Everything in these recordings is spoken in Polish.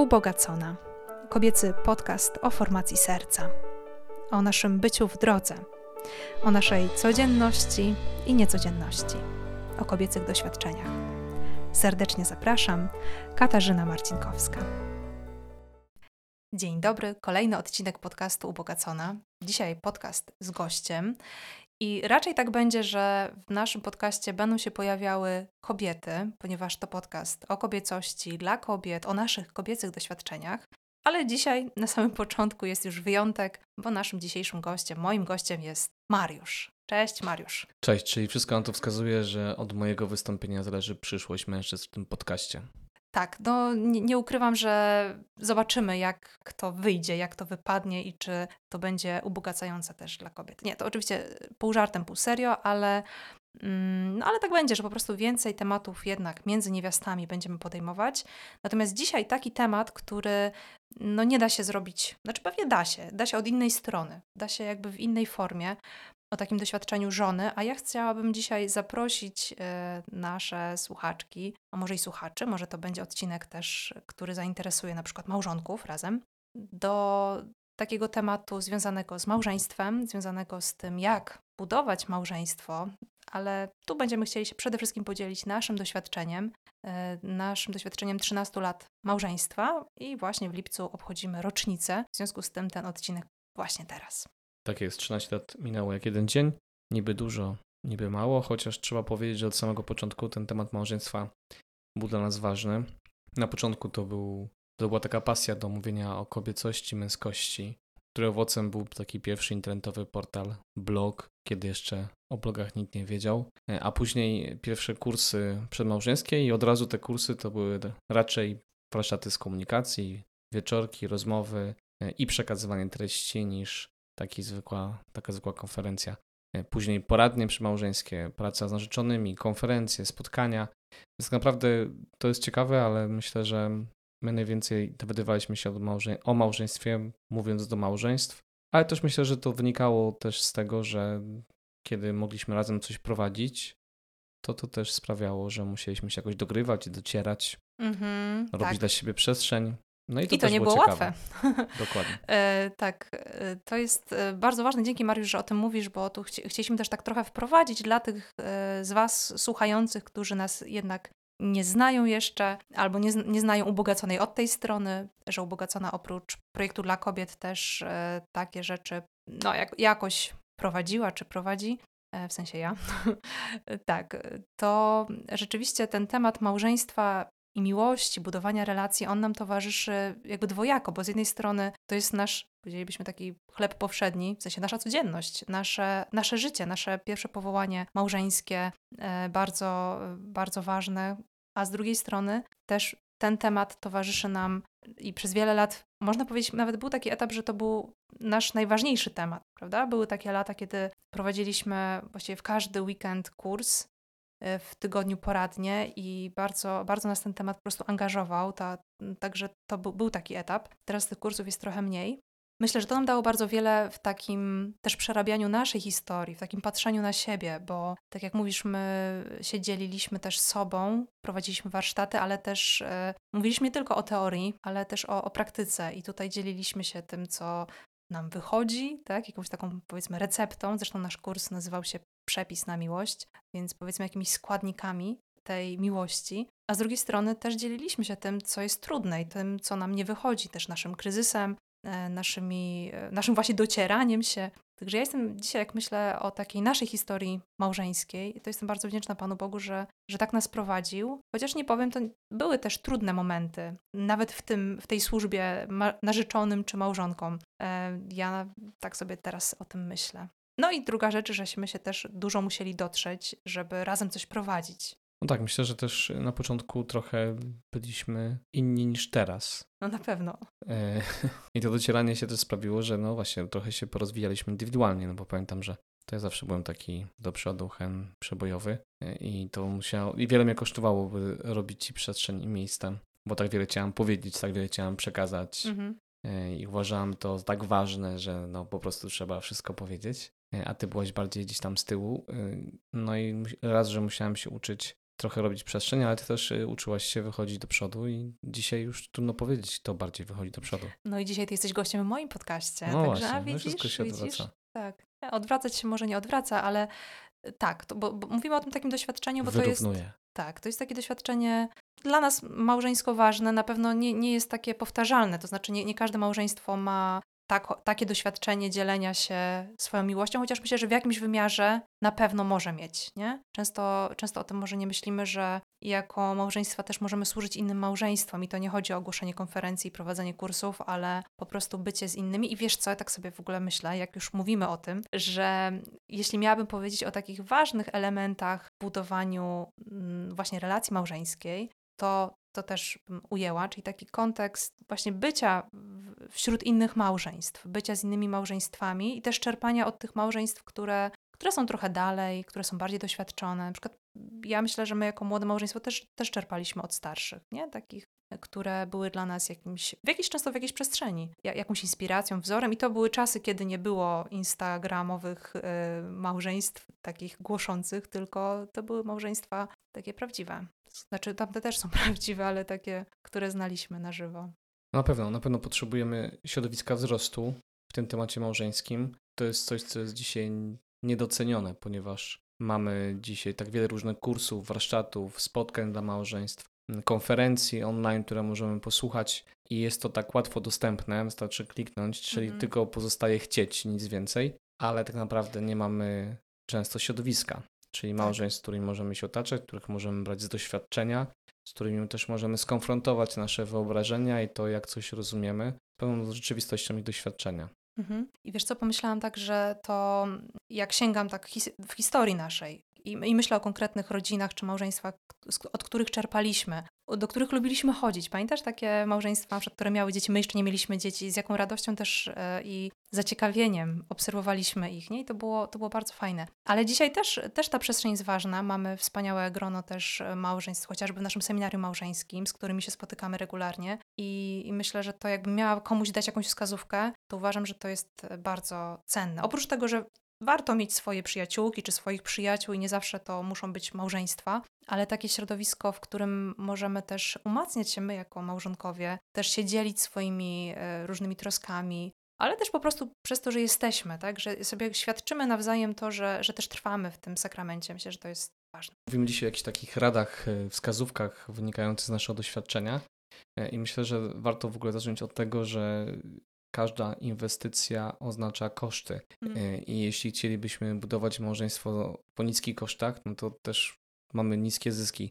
Ubogacona. Kobiecy podcast o formacji serca, o naszym byciu w drodze, o naszej codzienności i niecodzienności, o kobiecych doświadczeniach. Serdecznie zapraszam, Katarzyna Marcinkowska. Dzień dobry, kolejny odcinek podcastu Ubogacona. Dzisiaj podcast z gościem. I raczej tak będzie, że w naszym podcaście będą się pojawiały kobiety, ponieważ to podcast o kobiecości, dla kobiet, o naszych kobiecych doświadczeniach. Ale dzisiaj na samym początku jest już wyjątek, bo naszym dzisiejszym gościem, moim gościem jest Mariusz. Cześć, Mariusz. Cześć, czyli wszystko na to wskazuje, że od mojego wystąpienia zależy przyszłość mężczyzn w tym podcaście. Tak, no nie, nie, ukrywam, że zobaczymy, jak to wyjdzie, jak to wypadnie i czy to będzie ubogacające też dla kobiet. Nie, to oczywiście pół żartem, pół serio, ale, mm, no, ale tak będzie, że po prostu więcej tematów jednak między niewiastami będziemy podejmować. Natomiast dzisiaj taki temat, który no nie da się zrobić, znaczy pewnie da się, da się od innej strony, da się jakby w innej formie, o takim doświadczeniu żony, a ja chciałabym dzisiaj zaprosić e, nasze słuchaczki, a może i słuchaczy, może to będzie odcinek też, który zainteresuje na przykład małżonków razem, do takiego tematu związanego z małżeństwem, związanego z tym, jak budować małżeństwo, ale tu będziemy chcieli się przede wszystkim podzielić naszym doświadczeniem, e, naszym doświadczeniem 13 lat małżeństwa i właśnie w lipcu obchodzimy rocznicę. W związku z tym ten odcinek właśnie teraz. Tak jest, 13 lat minęło jak jeden dzień. Niby dużo, niby mało, chociaż trzeba powiedzieć, że od samego początku ten temat małżeństwa był dla nas ważny. Na początku to, był, to była taka pasja do mówienia o kobiecości, męskości, której owocem był taki pierwszy internetowy portal, blog, kiedy jeszcze o blogach nikt nie wiedział, a później pierwsze kursy przedmałżeńskie i od razu te kursy to były raczej warsztaty z komunikacji, wieczorki, rozmowy i przekazywanie treści niż taki zwykła, taka zwykła konferencja. E, później poradnie przymałżeńskie, praca z narzeczonymi, konferencje, spotkania. Więc tak naprawdę to jest ciekawe, ale myślę, że my najwięcej dowiadywaliśmy się o małżeństwie, mówiąc do małżeństw, ale też myślę, że to wynikało też z tego, że kiedy mogliśmy razem coś prowadzić, to to też sprawiało, że musieliśmy się jakoś dogrywać i docierać, mm -hmm, robić tak. dla siebie przestrzeń. No i to, I to nie było, było łatwe. Dokładnie. e, tak, e, to jest e, bardzo ważne. Dzięki Mariusz, że o tym mówisz, bo tu chci chcieliśmy też tak trochę wprowadzić dla tych e, z Was słuchających, którzy nas jednak nie znają jeszcze albo nie, nie znają ubogaconej od tej strony, że ubogacona oprócz projektu dla kobiet też e, takie rzeczy no, jak, jakoś prowadziła czy prowadzi w sensie ja, tak, to rzeczywiście ten temat małżeństwa i miłości, budowania relacji, on nam towarzyszy jakby dwojako, bo z jednej strony to jest nasz, powiedzielibyśmy taki chleb powszedni, w sensie nasza codzienność, nasze, nasze życie, nasze pierwsze powołanie małżeńskie, e, bardzo, bardzo ważne, a z drugiej strony też ten temat towarzyszy nam i przez wiele lat, można powiedzieć, nawet był taki etap, że to był nasz najważniejszy temat, prawda? Były takie lata, kiedy prowadziliśmy właściwie w każdy weekend kurs w tygodniu poradnie i bardzo, bardzo nas ten temat po prostu angażował. Ta, także to był, był taki etap. Teraz tych kursów jest trochę mniej. Myślę, że to nam dało bardzo wiele w takim też przerabianiu naszej historii, w takim patrzeniu na siebie, bo tak jak mówisz, my się dzieliliśmy też sobą, prowadziliśmy warsztaty, ale też e, mówiliśmy nie tylko o teorii, ale też o, o praktyce i tutaj dzieliliśmy się tym, co nam wychodzi, tak, jakąś taką powiedzmy receptą. Zresztą nasz kurs nazywał się przepis na miłość, więc powiedzmy jakimiś składnikami tej miłości, a z drugiej strony też dzieliliśmy się tym, co jest trudne i tym, co nam nie wychodzi, też naszym kryzysem, e, naszymi, e, naszym właśnie docieraniem się. Także ja jestem dzisiaj, jak myślę o takiej naszej historii małżeńskiej, to jestem bardzo wdzięczna Panu Bogu, że, że tak nas prowadził. Chociaż nie powiem, to były też trudne momenty, nawet w, tym, w tej służbie narzeczonym czy małżonkom. E, ja tak sobie teraz o tym myślę. No i druga rzecz, żeśmy się też dużo musieli dotrzeć, żeby razem coś prowadzić. No tak, myślę, że też na początku trochę byliśmy inni niż teraz. No na pewno. E, I to docieranie się też sprawiło, że no właśnie trochę się porozwijaliśmy indywidualnie, no bo pamiętam, że to ja zawsze byłem taki do przodu, hen przebojowy e, i to musiało, i wiele mnie kosztowało, by robić ci przestrzeń i miejsce, bo tak wiele chciałam powiedzieć, tak wiele chciałam przekazać mhm. E, i uważałam to tak ważne, że no po prostu trzeba wszystko powiedzieć. E, a ty byłaś bardziej gdzieś tam z tyłu. E, no i raz, że musiałem się uczyć trochę robić przestrzeń, ale ty też y, uczyłaś się wychodzić do przodu i dzisiaj już trudno powiedzieć, to bardziej wychodzi do przodu. No i dzisiaj ty jesteś gościem w moim podcaście. No także, właśnie, a no widzisz, wszystko się widzisz? odwraca. Tak. Odwracać się może nie odwraca, ale y, tak, to, bo, bo mówimy o tym takim doświadczeniu, bo to jest. Wyrównuje. Tak, to jest takie doświadczenie dla nas małżeńsko ważne, na pewno nie, nie jest takie powtarzalne. To znaczy, nie, nie każde małżeństwo ma tak, takie doświadczenie dzielenia się swoją miłością, chociaż myślę, że w jakimś wymiarze na pewno może mieć. Nie? Często, często o tym może nie myślimy, że jako małżeństwa też możemy służyć innym małżeństwom i to nie chodzi o ogłoszenie konferencji i prowadzenie kursów, ale po prostu bycie z innymi. I wiesz co, ja tak sobie w ogóle myślę, jak już mówimy o tym, że jeśli miałabym powiedzieć o takich ważnych elementach w budowaniu mm, właśnie relacji małżeńskiej, to to też ujęła, czyli taki kontekst właśnie bycia wśród innych małżeństw, bycia z innymi małżeństwami i też czerpania od tych małżeństw, które, które są trochę dalej, które są bardziej doświadczone. Na przykład ja myślę, że my jako młode małżeństwo też, też czerpaliśmy od starszych, nie? Takich, które były dla nas jakimś, w jakiejś, często w jakiejś przestrzeni, jakąś inspiracją, wzorem i to były czasy, kiedy nie było instagramowych y, małżeństw takich głoszących, tylko to były małżeństwa takie prawdziwe. Znaczy tamte też są prawdziwe, ale takie, które znaliśmy na żywo. Na pewno, na pewno potrzebujemy środowiska wzrostu w tym temacie małżeńskim. To jest coś, co jest dzisiaj niedocenione, ponieważ mamy dzisiaj tak wiele różnych kursów, warsztatów, spotkań dla małżeństw, konferencji online, które możemy posłuchać i jest to tak łatwo dostępne, wystarczy kliknąć, czyli mhm. tylko pozostaje chcieć, nic więcej, ale tak naprawdę nie mamy często środowiska czyli tak. małżeństw, z którymi możemy się otaczać, których możemy brać z doświadczenia, z którymi też możemy skonfrontować nasze wyobrażenia i to, jak coś rozumiemy, pełną rzeczywistością i doświadczenia. Mhm. I wiesz co, pomyślałam tak, że to jak sięgam tak his w historii naszej i, i myślę o konkretnych rodzinach czy małżeństwach, od których czerpaliśmy, do których lubiliśmy chodzić. Pamiętasz takie małżeństwa, które miały dzieci, my jeszcze nie mieliśmy dzieci, z jaką radością też e, i zaciekawieniem obserwowaliśmy ich, nie? I to było, to było bardzo fajne. Ale dzisiaj też, też ta przestrzeń jest ważna. Mamy wspaniałe grono też e, małżeństw, chociażby w naszym seminarium małżeńskim, z którymi się spotykamy regularnie. I, i myślę, że to jakbym miała komuś dać jakąś wskazówkę, to uważam, że to jest bardzo cenne. Oprócz tego, że warto mieć swoje przyjaciółki czy swoich przyjaciół i nie zawsze to muszą być małżeństwa, ale takie środowisko, w którym możemy też umacniać się my jako małżonkowie, też się dzielić swoimi e, różnymi troskami, ale też po prostu przez to, że jesteśmy, tak, że sobie świadczymy nawzajem to, że, że też trwamy w tym sakramencie. Myślę, że to jest ważne. Mówimy dzisiaj o jakichś takich radach, e, wskazówkach wynikających z naszego doświadczenia e, i myślę, że warto w ogóle zacząć od tego, że każda inwestycja oznacza koszty. Mm. I jeśli chcielibyśmy budować małżeństwo po niskich kosztach, no to też mamy niskie zyski.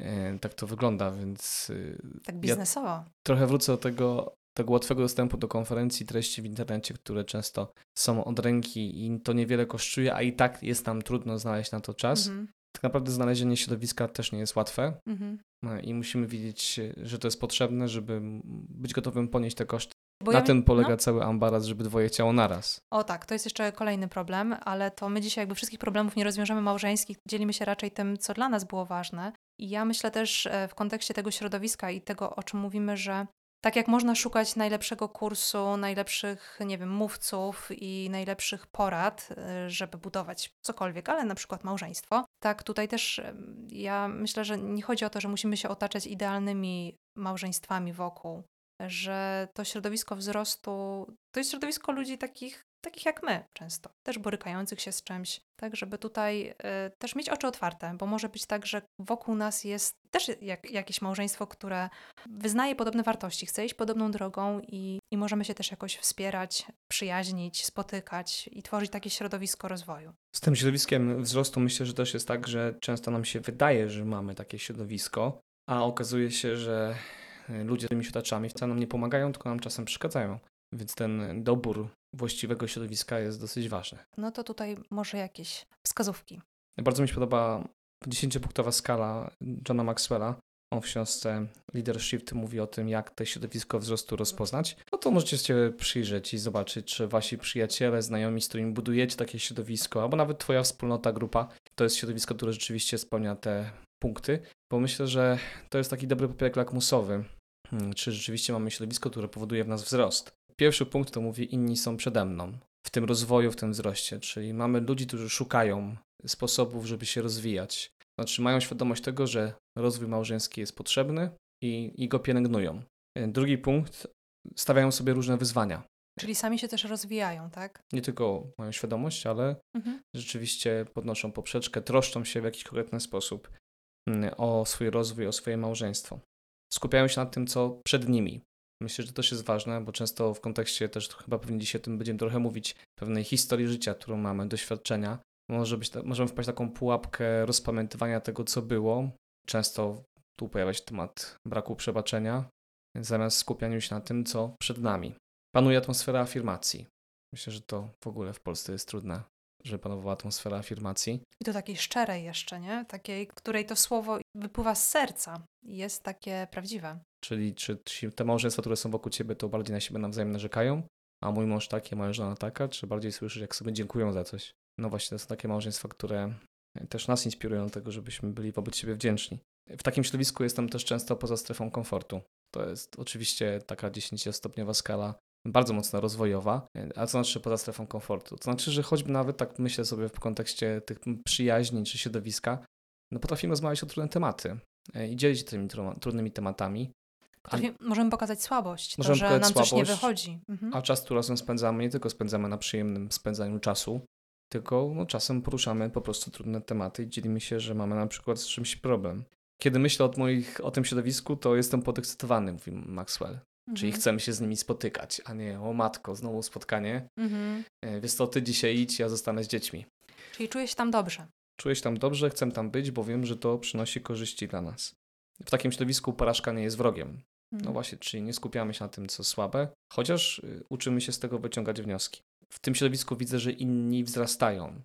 E, tak to wygląda, więc. E, tak biznesowo. Ja trochę wrócę do tego, tego łatwego dostępu do konferencji, treści w internecie, które często są od ręki i to niewiele kosztuje, a i tak jest nam trudno znaleźć na to czas. -hmm. Tak naprawdę znalezienie środowiska też nie jest łatwe mm -hmm. i musimy wiedzieć, że to jest potrzebne, żeby być gotowym ponieść te koszty. Bo Na ja tym polega no. cały ambaraz, żeby dwoje chciało naraz. O tak, to jest jeszcze kolejny problem, ale to my dzisiaj jakby wszystkich problemów nie rozwiążemy małżeńskich, dzielimy się raczej tym, co dla nas było ważne. I ja myślę też e, w kontekście tego środowiska i tego, o czym mówimy, że tak jak można szukać najlepszego kursu, najlepszych, nie wiem, mówców i najlepszych porad, e, żeby budować cokolwiek, ale na przykład małżeństwo, tak tutaj też ja myślę, że nie chodzi o to, że musimy się otaczać idealnymi małżeństwami wokół, że to środowisko wzrostu to jest środowisko ludzi takich, takich jak my często, też borykających się z czymś, tak, żeby tutaj y, też mieć oczy otwarte, bo może być tak, że wokół nas jest też jak, jakieś małżeństwo, które wyznaje podobne wartości, chce iść podobną drogą i, i możemy się też jakoś wspierać, przyjaźnić, spotykać i tworzyć takie środowisko rozwoju. Z tym środowiskiem wzrostu myślę, że też jest tak, że często nam się wydaje, że mamy takie środowisko, a okazuje się, że ludzie, z którymi się otaczamy, wcale nam nie pomagają, tylko nam czasem przeszkadzają. Więc ten dobór właściwego środowiska jest dosyć ważny. No to tutaj może jakieś wskazówki. Bardzo mi się podoba 10-punktowa skala Johna Maxwella. On w książce Leadership mówi o tym, jak to środowisko wzrostu rozpoznać. No to możecie się przyjrzeć i zobaczyć, czy wasi przyjaciele, znajomi, z którymi budujecie takie środowisko, albo nawet twoja wspólnota, grupa, to jest środowisko, które rzeczywiście spełnia te punkty, bo myślę, że to jest taki dobry papierek lakmusowy czy rzeczywiście mamy środowisko, które powoduje w nas wzrost. Pierwszy punkt to mówi inni są przede mną w tym rozwoju, w tym wzroście, czyli mamy ludzi, którzy szukają sposobów, żeby się rozwijać. Znaczy mają świadomość tego, że rozwój małżeński jest potrzebny i, i go pielęgnują. E, drugi punkt, stawiają sobie różne wyzwania. Czyli sami się też rozwijają, tak? Nie tylko mają świadomość, ale Mhm. rzeczywiście podnoszą poprzeczkę, troszczą się w jakiś konkretny sposób mm, o swój rozwój, o swoje małżeństwo. Skupiają się na tym, co przed nimi. Myślę, że to też jest ważne, bo często w kontekście też chyba pewnie dzisiaj o tym będziemy trochę mówić, pewnej historii życia, którą mamy, doświadczenia. Może być, możemy wpaść w taką pułapkę rozpamiętywania tego, co było. Często tu pojawia się temat braku przebaczenia, zamiast skupianiu się na tym, co przed nami. Panuje atmosfera afirmacji. Myślę, że to w ogóle w Polsce jest trudne, żeby panowała atmosfera afirmacji. I to takiej szczerej jeszcze, nie? Takiej, której to słowo wypływa z serca i jest takie prawdziwe. Czyli czy te małżeństwa, które są wokół ciebie, to bardziej na siebie nawzajem narzekają, a mój mąż taki, moja żona taka, czy bardziej słyszysz, jak sobie dziękują za coś? No właśnie, to są takie małżeństwa, które też nas inspirują do tego, żebyśmy byli wobec siebie wdzięczni. W takim środowisku jestem też często poza strefą komfortu. To jest oczywiście taka 10-stopniowa skala, bardzo mocno rozwojowa. A co znaczy poza strefą komfortu? To znaczy, że choćby nawet tak myślę sobie w kontekście tych przyjaźni czy środowiska, no potrafimy rozmawiać o trudne tematy e, i dzielić się tymi tru- trudnymi tematami. A, możemy pokazać słabość, Możemy to, że pokazać nam coś nie słabość, wychodzi. Mhm. a czas, który razem spędzamy, nie tylko spędzamy na przyjemnym spędzaniu czasu, tylko no, czasem poruszamy po prostu trudne tematy i dzielimy się, że mamy na przykład z czymś problem. Kiedy myślę o, moich, o tym środowisku, to jestem podekscytowany, mówi Maxwell. Czyli Mhm. chcemy się z nimi spotykać, a nie o matko, znowu spotkanie. Mhm. E, Wiesz co, ty dzisiaj idź, ja zostanę z dziećmi. Czyli czuję się tam dobrze. Czuję się tam dobrze, chcę tam być, bo wiem, że to przynosi korzyści dla nas. W takim środowisku porażka nie jest wrogiem. No Mhm. właśnie, czyli nie skupiamy się na tym, co słabe, chociaż y, uczymy się z tego wyciągać wnioski. W tym środowisku widzę, że inni wzrastają.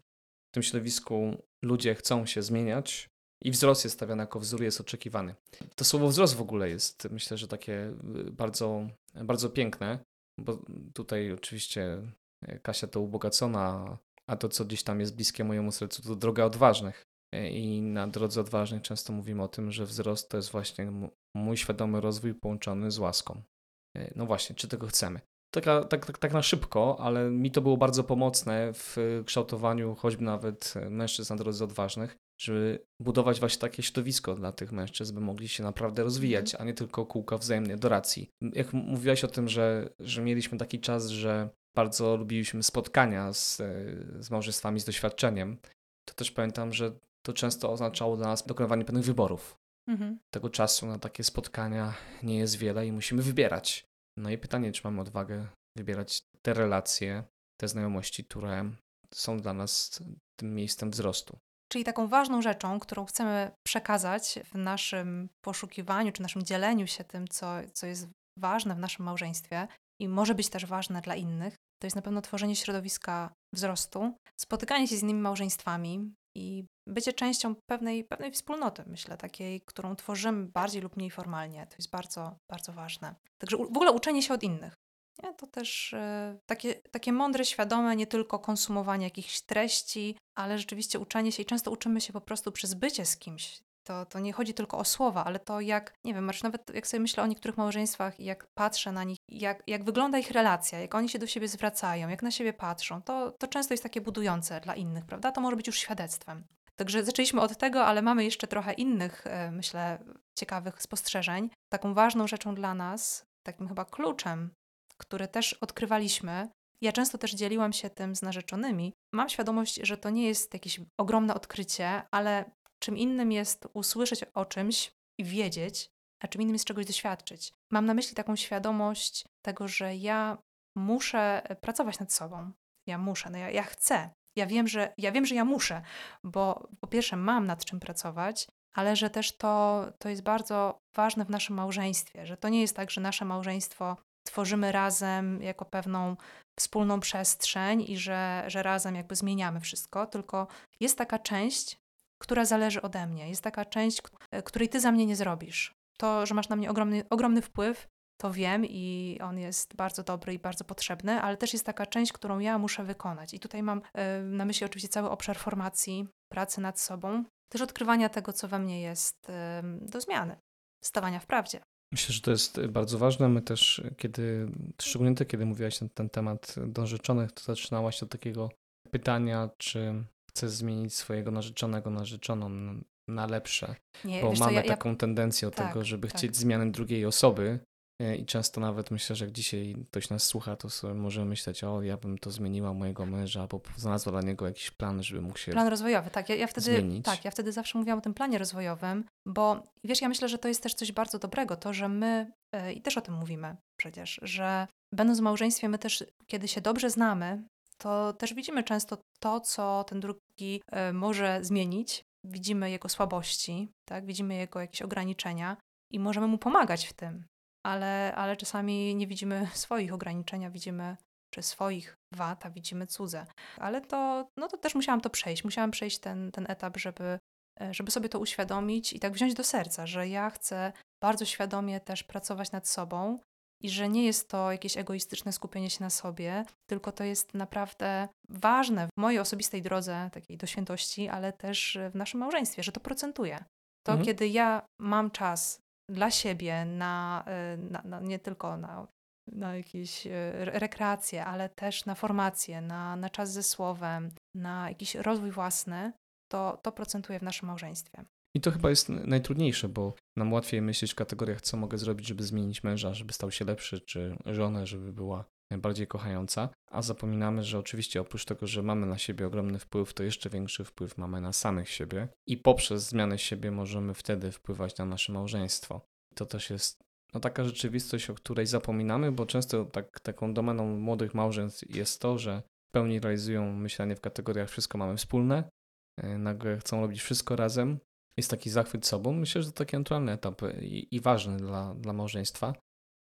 W tym środowisku ludzie chcą się zmieniać i wzrost jest stawiany jako wzór, jest oczekiwany. To słowo wzrost w ogóle jest, myślę, że takie y, bardzo, bardzo piękne, bo tutaj oczywiście y, Kasia to ubogacona, a to, co gdzieś tam jest bliskie mojemu sercu, to droga odważnych. Y, I na drodze odważnych często mówimy o tym, że wzrost to jest właśnie mój świadomy rozwój połączony z łaską. Y, No właśnie, czy tego chcemy? Taka, tak, tak, tak na szybko, ale mi to było bardzo pomocne w kształtowaniu choćby nawet mężczyzn na drodze odważnych, żeby budować właśnie takie środowisko dla tych mężczyzn, by mogli się naprawdę rozwijać, a nie tylko kółka wzajemnej adoracji. Jak mówiłaś o tym, że, że mieliśmy taki czas, że bardzo lubiliśmy spotkania z, z małżeństwami z doświadczeniem, to też pamiętam, że to często oznaczało dla nas dokonywanie pewnych wyborów Mhm. tego czasu na takie spotkania nie jest wiele i musimy wybierać. No i pytanie, czy mamy odwagę wybierać te relacje, te znajomości, które są dla nas tym miejscem wzrostu. Czyli taką ważną rzeczą, którą chcemy przekazać w naszym poszukiwaniu czy naszym dzieleniu się tym, co, co jest ważne w naszym małżeństwie i może być też ważne dla innych, to jest na pewno tworzenie środowiska wzrostu, spotykanie się z innymi małżeństwami i bycie częścią pewnej, pewnej wspólnoty, myślę, takiej, którą tworzymy bardziej lub mniej formalnie. To jest bardzo, bardzo ważne. Także w ogóle uczenie się od innych. Nie? To też e, takie, takie mądre, świadome, nie tylko konsumowanie jakichś treści, ale rzeczywiście uczenie się i często uczymy się po prostu przez bycie z kimś. To, to nie chodzi tylko o słowa, ale to jak, nie wiem, Marcin, nawet jak sobie myślę o niektórych małżeństwach i jak patrzę na nich, jak, jak wygląda ich relacja, jak oni się do siebie zwracają, jak na siebie patrzą, to, to często jest takie budujące dla innych, prawda? To może być już świadectwem. Także zaczęliśmy od tego, ale mamy jeszcze trochę innych, e, myślę, ciekawych spostrzeżeń. Taką ważną rzeczą dla nas, takim chyba kluczem, który też odkrywaliśmy, ja często też dzieliłam się tym z narzeczonymi. Mam świadomość, że to nie jest jakieś ogromne odkrycie, ale czym innym jest usłyszeć o czymś i wiedzieć, a czym innym jest czegoś doświadczyć. Mam na myśli taką świadomość tego, że ja muszę pracować nad sobą. Ja muszę, no ja, ja chcę. Ja wiem, że ja wiem, że ja muszę, bo po pierwsze mam nad czym pracować, ale że też to, to jest bardzo ważne w naszym małżeństwie, że to nie jest tak, że nasze małżeństwo tworzymy razem jako pewną wspólną przestrzeń i że, że razem jakby zmieniamy wszystko, tylko jest taka część, która zależy ode mnie, jest taka część, k- której ty za mnie nie zrobisz. To, że masz na mnie ogromny, ogromny wpływ, to wiem i on jest bardzo dobry i bardzo potrzebny, ale też jest taka część, którą ja muszę wykonać. I tutaj mam e, na myśli oczywiście cały obszar formacji, pracy nad sobą, też odkrywania tego, co we mnie jest do zmiany, stawania w prawdzie. Myślę, że to jest bardzo ważne. My też, kiedy, szczególnie ty, kiedy mówiłaś na ten temat do narzeczonych, to zaczynałaś od takiego pytania, czy chcesz zmienić swojego narzeczonego, narzeczoną. na lepsze. Nie, bo wiesz co, mamy ja, ja, taką tendencję do tak, tego, żeby tak. chcieć zmiany drugiej osoby. E, I często nawet myślę, że jak dzisiaj ktoś nas słucha, to sobie może myśleć, o ja bym to zmieniła mojego męża, albo znalazła dla niego jakiś plan, żeby mógł się Plan rozwojowy, tak. Ja, ja wtedy, zmienić. tak, ja wtedy zawsze mówiłam o tym planie rozwojowym, bo wiesz, ja myślę, że to jest też coś bardzo dobrego, to, że my, e, i też o tym mówimy przecież, że będąc w małżeństwie, my też, kiedy się dobrze znamy, to też widzimy często to, co ten drugi e, może zmienić. Widzimy jego słabości, tak? widzimy jego jakieś ograniczenia i możemy mu pomagać w tym, ale, ale czasami nie widzimy swoich ograniczenia, widzimy czy swoich wad, a widzimy cudze. Ale to, no to też musiałam to przejść. Musiałam przejść ten, ten etap, żeby, e, żeby sobie to uświadomić i tak wziąć do serca, że ja chcę bardzo świadomie też pracować nad sobą i że nie jest to jakieś egoistyczne skupienie się na sobie, tylko to jest naprawdę ważne w mojej osobistej drodze takiej do świętości, ale też w naszym małżeństwie, że to procentuje. To Mhm. kiedy ja mam czas dla siebie, na, e, na, na nie tylko na, na jakieś re- rekreacje, ale też na formacje, na, na czas ze słowem, na jakiś rozwój własny, to, to procentuje w naszym małżeństwie. I to chyba jest najtrudniejsze, bo nam łatwiej myśleć w kategoriach, co mogę zrobić, żeby zmienić męża, żeby stał się lepszy, czy żonę, żeby była bardziej kochająca, a zapominamy, że oczywiście oprócz tego, że mamy na siebie ogromny wpływ, to jeszcze większy wpływ mamy na samych siebie i poprzez zmianę siebie możemy wtedy wpływać na nasze małżeństwo. To też jest no, taka rzeczywistość, o której zapominamy, bo często tak, taką domeną młodych małżeństw jest to, że w pełni realizują myślenie w kategoriach wszystko mamy wspólne, e, nagle chcą robić wszystko razem, jest taki zachwyt sobą. Myślę, że to taki naturalny etap i, i ważny dla, dla małżeństwa,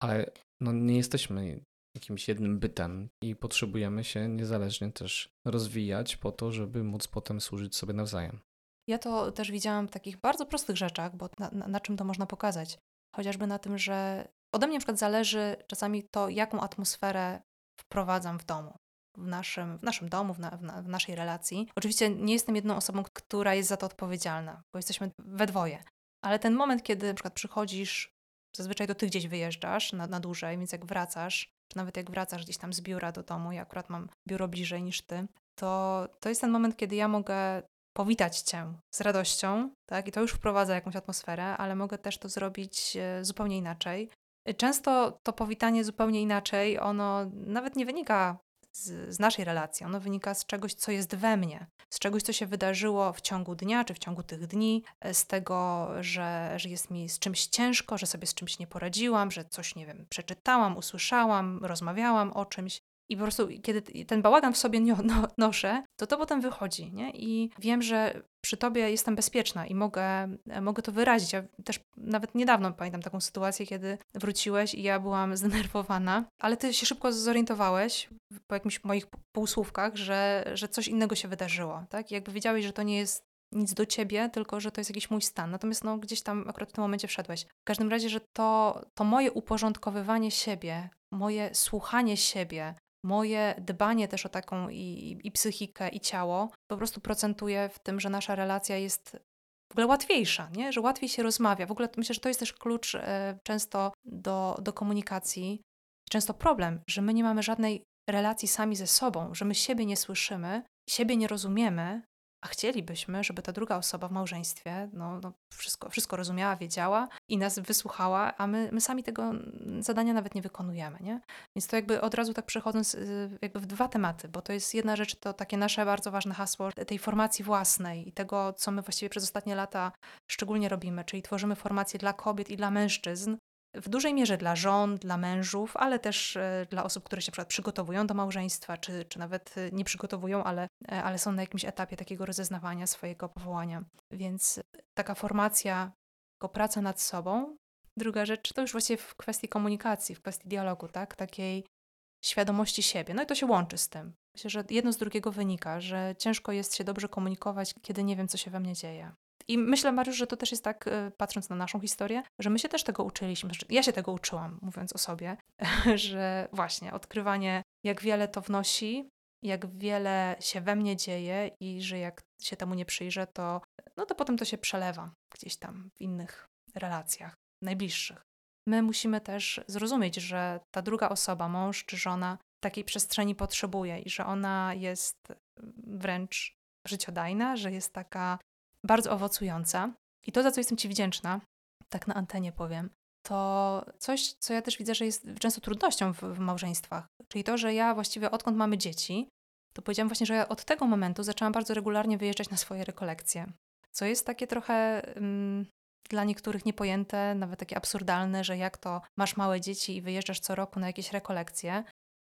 ale no, nie jesteśmy jakimś jednym bytem i potrzebujemy się niezależnie też rozwijać po to, żeby móc potem służyć sobie nawzajem. Ja to też widziałam w takich bardzo prostych rzeczach, bo na, na, na czym to można pokazać? Chociażby na tym, że ode mnie na przykład zależy czasami to, jaką atmosferę wprowadzam w domu. W naszym, w naszym domu, w, na, w, na, w naszej relacji. Oczywiście nie jestem jedną osobą, która jest za to odpowiedzialna, bo jesteśmy we dwoje. Ale ten moment, kiedy na przykład przychodzisz, zazwyczaj to ty gdzieś wyjeżdżasz na, na dłużej, więc jak wracasz, czy nawet jak wracasz gdzieś tam z biura do domu, ja akurat mam biuro bliżej niż ty, to, to jest ten moment, kiedy ja mogę powitać Cię z radością, tak? I to już wprowadza jakąś atmosferę, ale mogę też to zrobić e, zupełnie inaczej. Często to powitanie zupełnie inaczej, ono nawet nie wynika z, z naszej relacji, ono wynika z czegoś, co jest we mnie, z czegoś, co się wydarzyło w ciągu dnia, czy w ciągu tych dni, e, z tego, że, że jest mi z czymś ciężko, że sobie z czymś nie poradziłam, że coś, nie wiem, przeczytałam, usłyszałam, rozmawiałam o czymś. I po prostu, kiedy ten bałagan w sobie nio- no, noszę, to to potem wychodzi, nie? I wiem, że przy tobie jestem bezpieczna i mogę, e, mogę to wyrazić. Ja też nawet niedawno pamiętam taką sytuację, kiedy wróciłeś i ja byłam zdenerwowana, ale ty się szybko zorientowałeś po jakimś moich półsłówkach, że, że coś innego się wydarzyło, tak? Jakby wiedziałeś, że to nie jest nic do ciebie, tylko że to jest jakiś mój stan. Natomiast no, gdzieś tam akurat w tym momencie wszedłeś. W każdym razie, że to, to moje uporządkowywanie siebie, moje słuchanie siebie, moje dbanie też o taką i, i psychikę, i ciało po prostu procentuje w tym, że nasza relacja jest w ogóle łatwiejsza, nie? że łatwiej się rozmawia. W ogóle myślę, że to jest też klucz e, często do, do komunikacji. Często problem, że my nie mamy żadnej relacji sami ze sobą, że my siebie nie słyszymy, siebie nie rozumiemy, a chcielibyśmy, żeby ta druga osoba w małżeństwie no, no wszystko, wszystko rozumiała, wiedziała i nas wysłuchała, a my, my sami tego zadania nawet nie wykonujemy. Nie? Więc to jakby od razu tak przechodząc y, jakby w dwa tematy, bo to jest jedna rzecz, to takie nasze bardzo ważne hasło tej formacji własnej i tego, co my właściwie przez ostatnie lata szczególnie robimy, czyli tworzymy formacje dla kobiet i dla mężczyzn, w dużej mierze dla żon, dla mężów, ale też e, dla osób, które się na przygotowują do małżeństwa, czy, czy nawet e, nie przygotowują, ale, e, ale są na jakimś etapie takiego rozeznawania swojego powołania. Więc taka formacja, jako praca nad sobą. Druga rzecz to już właściwie w kwestii komunikacji, w kwestii dialogu, tak? Takiej świadomości siebie. No i to się łączy z tym. Myślę, że jedno z drugiego wynika, że ciężko jest się dobrze komunikować, kiedy nie wiem, co się we mnie dzieje. I myślę, Mariusz, że to też jest tak, y, patrząc na naszą historię, że my się też tego uczyliśmy. Znaczy, Ja się tego uczyłam, mówiąc o sobie, że właśnie odkrywanie, jak wiele to wnosi, jak wiele się we mnie dzieje i że jak się temu nie przyjrzę, to, no to potem to się przelewa gdzieś tam w innych relacjach, najbliższych. My musimy też zrozumieć, że ta druga osoba, mąż czy żona, takiej przestrzeni potrzebuje i że ona jest wręcz życiodajna, że jest taka bardzo owocująca. I to, za co jestem Ci wdzięczna, tak na antenie powiem, to coś, co ja też widzę, że jest często trudnością w, w małżeństwach. Czyli to, że ja właściwie odkąd mamy dzieci, to powiedziałam właśnie, że ja od tego momentu zaczęłam bardzo regularnie wyjeżdżać na swoje rekolekcje. Co jest takie trochę mm, dla niektórych niepojęte, nawet takie absurdalne, że jak to masz małe dzieci i wyjeżdżasz co roku na jakieś rekolekcje.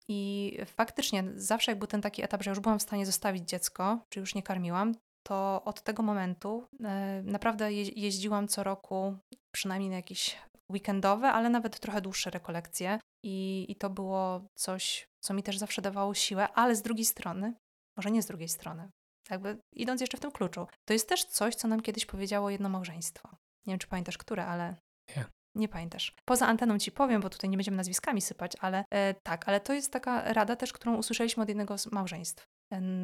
I faktycznie zawsze jak był ten taki etap, że już byłam w stanie zostawić dziecko, czy już nie karmiłam, to od tego momentu e, naprawdę je, jeździłam co roku, przynajmniej na jakieś weekendowe, ale nawet trochę dłuższe rekolekcje. I, I to było coś, co mi też zawsze dawało siłę, ale z drugiej strony, może nie z drugiej strony, jakby idąc jeszcze w tym kluczu, to jest też coś, co nam kiedyś powiedziało jedno małżeństwo. Nie wiem, czy pamiętasz, które, ale. Nie. Nie pamiętasz. Poza anteną ci powiem, bo tutaj nie będziemy nazwiskami sypać, ale e, tak, ale to jest taka rada też, którą usłyszeliśmy od jednego z małżeństw.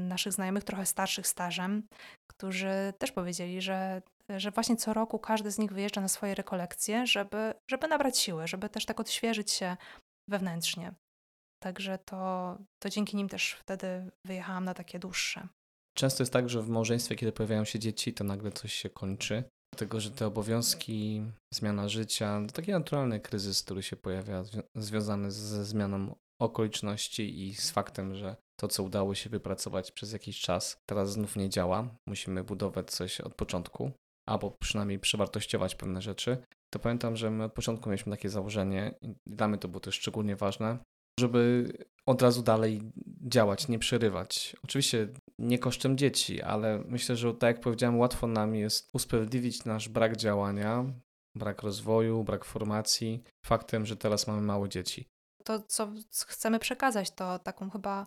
Naszych znajomych, trochę starszych stażem, którzy też powiedzieli, że, że właśnie co roku każdy z nich wyjeżdża na swoje rekolekcje, żeby, żeby nabrać siły, żeby też tak odświeżyć się wewnętrznie. Także to, to dzięki nim też wtedy wyjechałam na takie dłuższe. Często jest tak, że w małżeństwie, kiedy pojawiają się dzieci, to nagle coś się kończy. Dlatego, że te obowiązki, zmiana życia, to taki naturalny kryzys, który się pojawia, związany ze zmianą okoliczności i z faktem, że to, co udało się wypracować przez jakiś czas, teraz znów nie działa. Musimy budować coś od początku, albo przynajmniej przewartościować pewne rzeczy. To pamiętam, że my od początku mieliśmy takie założenie, i dla mnie to było też szczególnie ważne, żeby od razu dalej działać, nie przerywać. Oczywiście nie kosztem dzieci, ale myślę, że tak jak powiedziałem, łatwo nam jest usprawiedliwić nasz brak działania, brak rozwoju, brak formacji faktem, że teraz mamy małe dzieci. To, co chcemy przekazać, to taką chyba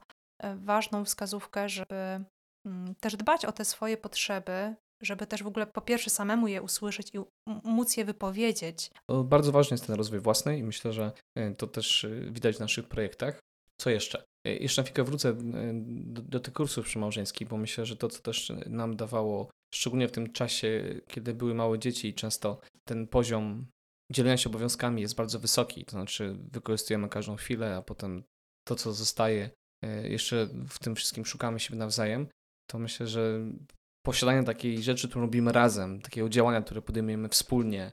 ważną wskazówkę, żeby mm, też dbać o te swoje potrzeby, żeby też w ogóle po pierwsze samemu je usłyszeć i móc je wypowiedzieć. Bardzo ważny jest ten rozwój własny i myślę, że e, to też e, widać w naszych projektach. Co jeszcze? E, jeszcze na chwilkę wrócę do, do tych kursów przymałżeńskich, bo myślę, że to, co też nam dawało, szczególnie w tym czasie, kiedy były małe dzieci i często ten poziom dzielenia się obowiązkami jest bardzo wysoki, to znaczy wykorzystujemy każdą chwilę, a potem to, co zostaje, jeszcze w tym wszystkim szukamy siebie nawzajem, to myślę, że posiadanie takiej rzeczy, którą robimy razem, takiego działania, które podejmujemy wspólnie,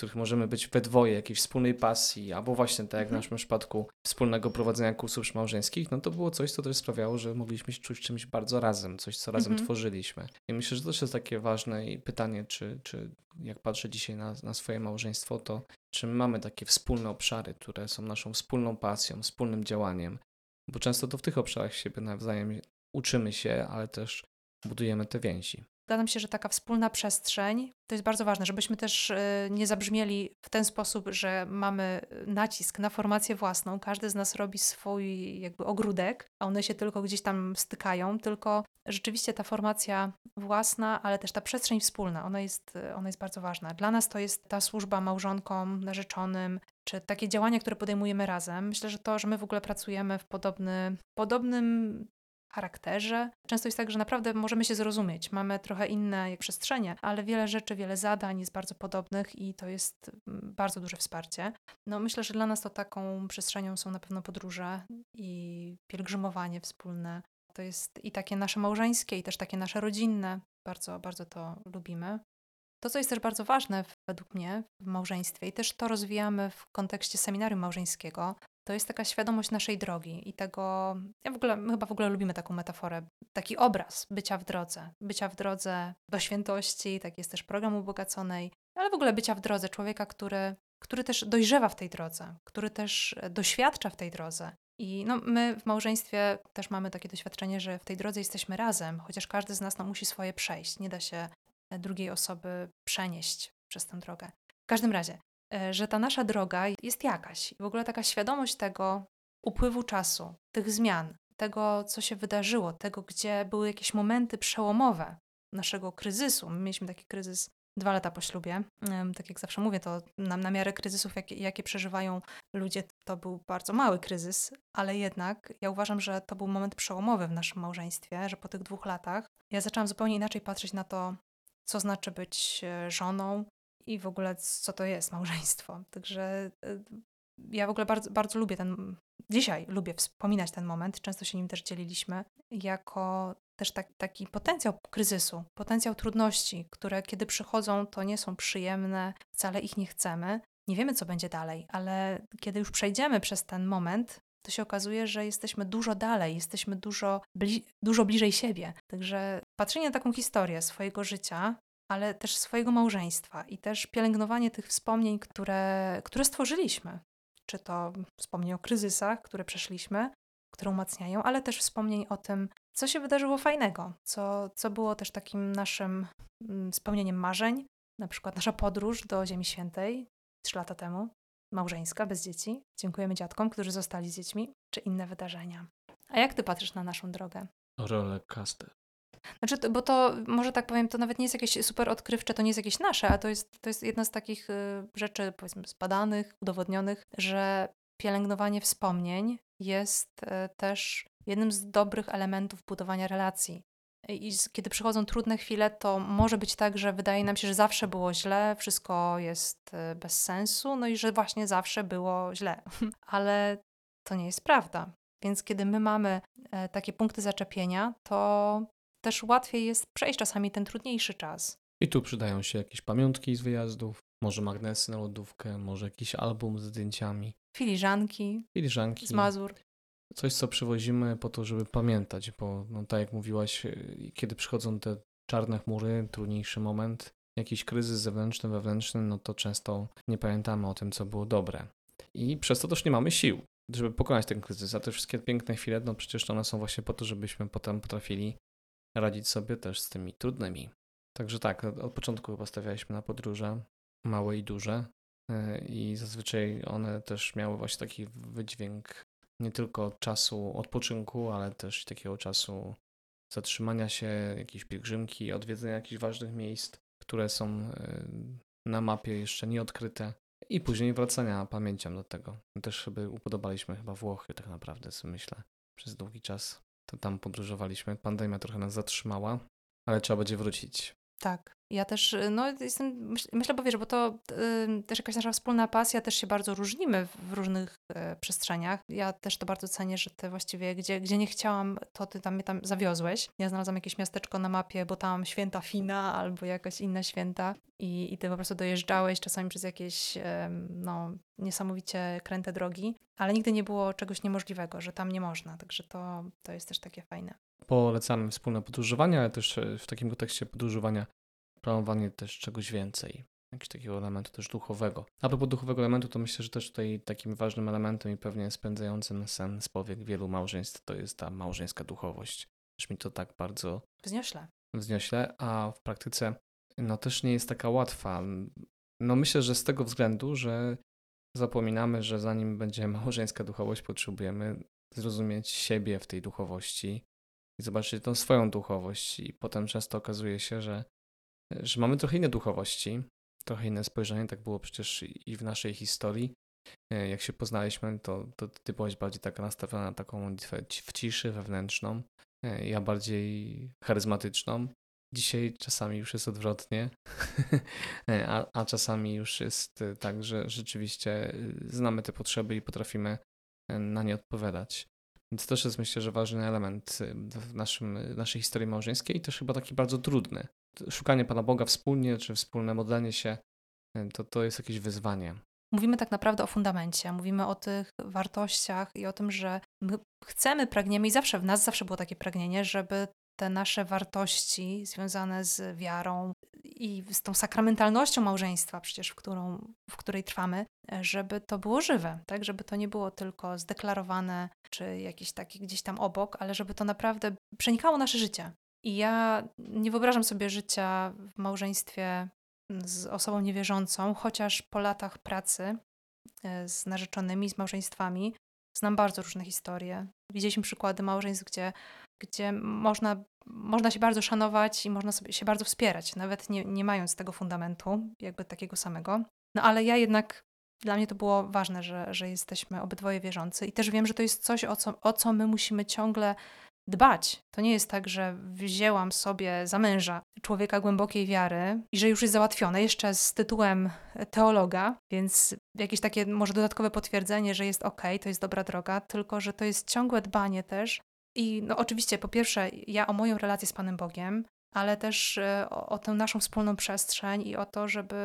których możemy być we dwoje, jakiejś wspólnej pasji, albo właśnie tak jak w mhm. naszym przypadku wspólnego prowadzenia kursów małżeńskich, no to było coś, co też sprawiało, że mogliśmy się czuć czymś bardzo razem, coś, co razem mhm. tworzyliśmy. I myślę, że to też jest takie ważne pytanie, czy, czy jak patrzę dzisiaj na, na swoje małżeństwo, to czy my mamy takie wspólne obszary, które są naszą wspólną pasją, wspólnym działaniem, bo często to w tych obszarach siebie nawzajem uczymy się, ale też budujemy te więzi. Mi się, że taka wspólna przestrzeń to jest bardzo ważne, żebyśmy też e, nie zabrzmieli w ten sposób, że mamy nacisk na formację własną. Każdy z nas robi swój jakby ogródek, a one się tylko gdzieś tam stykają, tylko rzeczywiście ta formacja własna, ale też ta przestrzeń wspólna, ona jest, ona jest bardzo ważna. Dla nas to jest ta służba małżonkom, narzeczonym, czy takie działania, które podejmujemy razem. Myślę, że to, że my w ogóle pracujemy w podobny, podobnym charakterze. Często jest tak, że naprawdę możemy się zrozumieć. Mamy trochę inne przestrzenie, ale wiele rzeczy, wiele zadań jest bardzo podobnych i to jest mm, bardzo duże wsparcie. No myślę, że dla nas to taką przestrzenią są na pewno podróże i pielgrzymowanie wspólne. To jest i takie nasze małżeńskie, i też takie nasze rodzinne. Bardzo, bardzo to lubimy. To, co jest też bardzo ważne według mnie w małżeństwie i też to rozwijamy w kontekście seminarium małżeńskiego, to jest taka świadomość naszej drogi i tego, ja w ogóle, my chyba w ogóle lubimy taką metaforę, taki obraz bycia w drodze, bycia w drodze do świętości, tak jest też program ubogaconej, ale w ogóle bycia w drodze człowieka, który, który też dojrzewa w tej drodze, który też doświadcza w tej drodze. I no, my w małżeństwie też mamy takie doświadczenie, że w tej drodze jesteśmy razem, chociaż każdy z nas no, musi swoje przejść. Nie da się drugiej osoby przenieść przez tę drogę. W każdym razie, E, że ta nasza droga jest jakaś. W ogóle taka świadomość tego upływu czasu, tych zmian, tego, co się wydarzyło, tego, gdzie były jakieś momenty przełomowe naszego kryzysu. My mieliśmy taki kryzys dwa lata po ślubie. Tak jak zawsze mówię, to na, na miarę kryzysów, jakie, jakie przeżywają ludzie, to był bardzo mały kryzys, ale jednak ja uważam, że to był moment przełomowy w naszym małżeństwie, że po tych dwóch latach ja zaczęłam zupełnie inaczej patrzeć na to, co znaczy być e, żoną, i w ogóle co to jest małżeństwo. Także y, ja w ogóle bardzo, bardzo lubię ten, dzisiaj lubię wspominać ten moment, często się nim też dzieliliśmy, jako też tak, taki potencjał kryzysu, potencjał trudności, które kiedy przychodzą, to nie są przyjemne, wcale ich nie chcemy. Nie wiemy, co będzie dalej, ale kiedy już przejdziemy przez ten moment, to się okazuje, że jesteśmy dużo dalej, jesteśmy dużo, bli dużo bliżej siebie. Także patrzenie na taką historię swojego życia, ale też swojego małżeństwa i też pielęgnowanie tych wspomnień, które, które stworzyliśmy. Czy to wspomnień o kryzysach, które przeszliśmy, które umacniają, ale też wspomnień o tym, co się wydarzyło fajnego, co, co było też takim naszym mm, spełnieniem marzeń, na przykład nasza podróż do Ziemi Świętej trzy lata temu, małżeńska, bez dzieci. Dziękujemy dziadkom, którzy zostali z dziećmi, czy inne wydarzenia. A jak ty patrzysz na naszą drogę? Rolę caster. Znaczy, bo to może tak powiem, to nawet nie jest jakieś super odkrywcze, to nie jest jakieś nasze, a to jest, to jest jedna z takich y, rzeczy, powiedzmy, zbadanych, udowodnionych, że pielęgnowanie wspomnień jest y, też jednym z dobrych elementów budowania relacji. I kiedy przychodzą trudne chwile, to może być tak, że wydaje nam się, że zawsze było źle, wszystko jest y, bez sensu, no i że właśnie zawsze było źle. Ale to nie jest prawda. Więc kiedy my mamy takie punkty zaczepienia, to też łatwiej jest przejść czasami ten trudniejszy czas. I tu przydają się jakieś pamiątki z wyjazdów, może magnesy na lodówkę, może jakiś album z zdjęciami. Filiżanki. Filiżanki. Z Mazur. Coś, co przywozimy po to, żeby pamiętać, bo no, tak jak mówiłaś, y, kiedy przychodzą te czarne chmury, trudniejszy moment, jakiś kryzys zewnętrzny, wewnętrzny, no to często nie pamiętamy o tym, co było dobre. I przez to też nie mamy sił, żeby pokonać ten kryzys. A te wszystkie piękne chwile, no przecież one są właśnie po to, żebyśmy potem potrafili radzić sobie też z tymi trudnymi. Także tak, od początku chyba stawialiśmy na podróże, małe i duże, y, i zazwyczaj one też miały właśnie taki wydźwięk nie tylko czasu odpoczynku, ale też takiego czasu zatrzymania się, jakiejś pielgrzymki, odwiedzenia jakichś ważnych miejsc, które są y, na mapie jeszcze nieodkryte i później wracania pamięcią do tego. Też sobie upodobaliśmy chyba Włochy tak naprawdę, myślę, przez długi czas. To tam podróżowaliśmy. Pandemia trochę nas zatrzymała, ale trzeba będzie wrócić. Tak. Ja też, y, no jestem, myślę, bo wiesz, bo to y, też jakaś nasza wspólna pasja, też się bardzo różnimy w różnych y, przestrzeniach. Ja też to bardzo cenię, że ty właściwie, gdzie, gdzie nie chciałam, to ty tam mnie tam zawiozłeś. Ja znalazłam jakieś miasteczko na mapie, bo tam święta Fina albo jakaś inna święta i, i ty po prostu dojeżdżałeś czasami przez jakieś, y, no, niesamowicie kręte drogi, ale nigdy nie było czegoś niemożliwego, że tam nie można, także to, to jest też takie fajne. Polecamy wspólne podróżowanie, ale też w takim kontekście podróżowania planowanie też czegoś więcej, jakiegoś takiego elementu też duchowego. A propos duchowego elementu, to myślę, że też tutaj takim ważnym elementem i pewnie spędzającym sen z powiek wielu małżeństw to jest ta małżeńska duchowość. Też mi to tak bardzo wzniośle. Wzniośle, a w praktyce no też nie jest taka łatwa. No myślę, że z tego względu, że zapominamy, że zanim będzie małżeńska duchowość, potrzebujemy zrozumieć siebie w tej duchowości i zobaczyć tą swoją duchowość. I potem często okazuje się, że że mamy trochę inne duchowości, trochę inne spojrzenie. Tak było przecież i w naszej historii. E, jak się poznaliśmy, to, to ty byłaś bardziej taka nastawiona na taką modlitwę w ciszy wewnętrzną, e, ja bardziej charyzmatyczną. Dzisiaj czasami już jest odwrotnie, e, a, a czasami już jest tak, że rzeczywiście znamy te potrzeby i potrafimy na nie odpowiadać. Więc też jest myślę, że ważny element w naszym, naszej historii małżeńskiej i też chyba taki bardzo trudny, szukanie Pana Boga wspólnie, czy wspólne modlenie się, e, to, to jest jakieś wyzwanie. Mówimy tak naprawdę o fundamencie, mówimy o tych wartościach i o tym, że my chcemy, pragniemy i zawsze w nas zawsze było takie pragnienie, żeby te nasze wartości związane z wiarą i z tą sakramentalnością małżeństwa, przecież w, którą, w której trwamy, żeby to było żywe, tak? Żeby to nie było tylko zdeklarowane czy jakieś takie gdzieś tam obok, ale żeby to naprawdę przenikało nasze życie. I ja nie wyobrażam sobie życia w małżeństwie z osobą niewierzącą, chociaż po latach pracy e, z narzeczonymi, z małżeństwami, znam bardzo różne historie. Widzieliśmy przykłady małżeństw, gdzie, gdzie można, można się bardzo szanować i można sobie się bardzo wspierać, nawet nie, nie mając tego fundamentu, jakby takiego samego. No ale ja jednak dla mnie to było ważne, że, że jesteśmy obydwoje wierzący i też wiem, że to jest coś, o co, o co my musimy ciągle dbać. To nie jest tak, że wzięłam sobie za męża człowieka głębokiej wiary i że już jest załatwione, jeszcze z tytułem teologa, więc jakieś takie może dodatkowe potwierdzenie, że jest ok, to jest dobra droga, tylko że to jest ciągłe dbanie też I no, oczywiście, po pierwsze, ja o moją relację z Panem Bogiem, ale też e, o, o tę naszą wspólną przestrzeń i o to, żeby,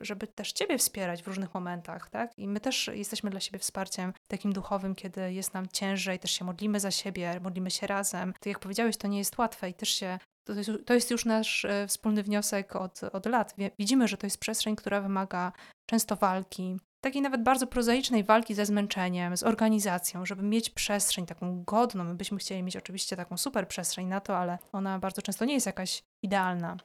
żeby też Ciebie wspierać w różnych momentach, tak? I my też jesteśmy dla siebie wsparciem takim duchowym, kiedy jest nam ciężej, też się modlimy za siebie, modlimy się razem. To jak powiedziałeś, to nie jest łatwe i też się to jest, to jest już nasz e, wspólny wniosek od, od lat. Widzimy, że to jest przestrzeń, która wymaga często walki, takiej nawet bardzo prozaicznej walki ze zmęczeniem, z organizacją, żeby mieć przestrzeń taką godną. My byśmy chcieli mieć oczywiście taką super przestrzeń na to, ale ona bardzo często nie jest jakaś idealna.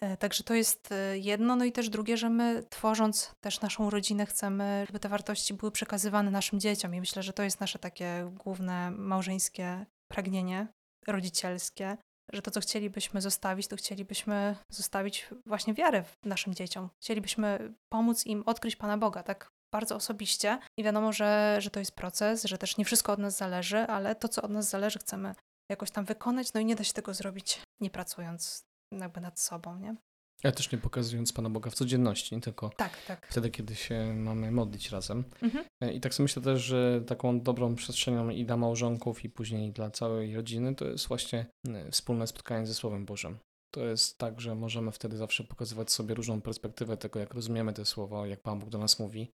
E, także to jest e, jedno, no i też drugie, że my tworząc też naszą rodzinę chcemy, żeby te wartości były przekazywane naszym dzieciom i myślę, że to jest nasze takie główne małżeńskie pragnienie rodzicielskie, że to, co chcielibyśmy zostawić, to chcielibyśmy zostawić właśnie wiarę naszym dzieciom. Chcielibyśmy pomóc im odkryć Pana Boga, tak bardzo osobiście. I wiadomo, że, że to jest proces, że też nie wszystko od nas zależy, ale to, co od nas zależy, chcemy jakoś tam wykonać, no i nie da się tego zrobić nie pracując jakby nad sobą, nie? Ja też nie pokazując Pana Boga w codzienności, tylko tak, tak. wtedy, kiedy się mamy modlić razem. Mhm. E, I tak sobie myślę też, że taką dobrą przestrzenią i dla małżonków, i później dla całej rodziny, to jest właśnie e, wspólne spotkanie ze Słowem Bożym. To jest tak, że możemy wtedy zawsze pokazywać sobie różną perspektywę tego, jak rozumiemy te słowa, jak Pan Bóg do nas mówi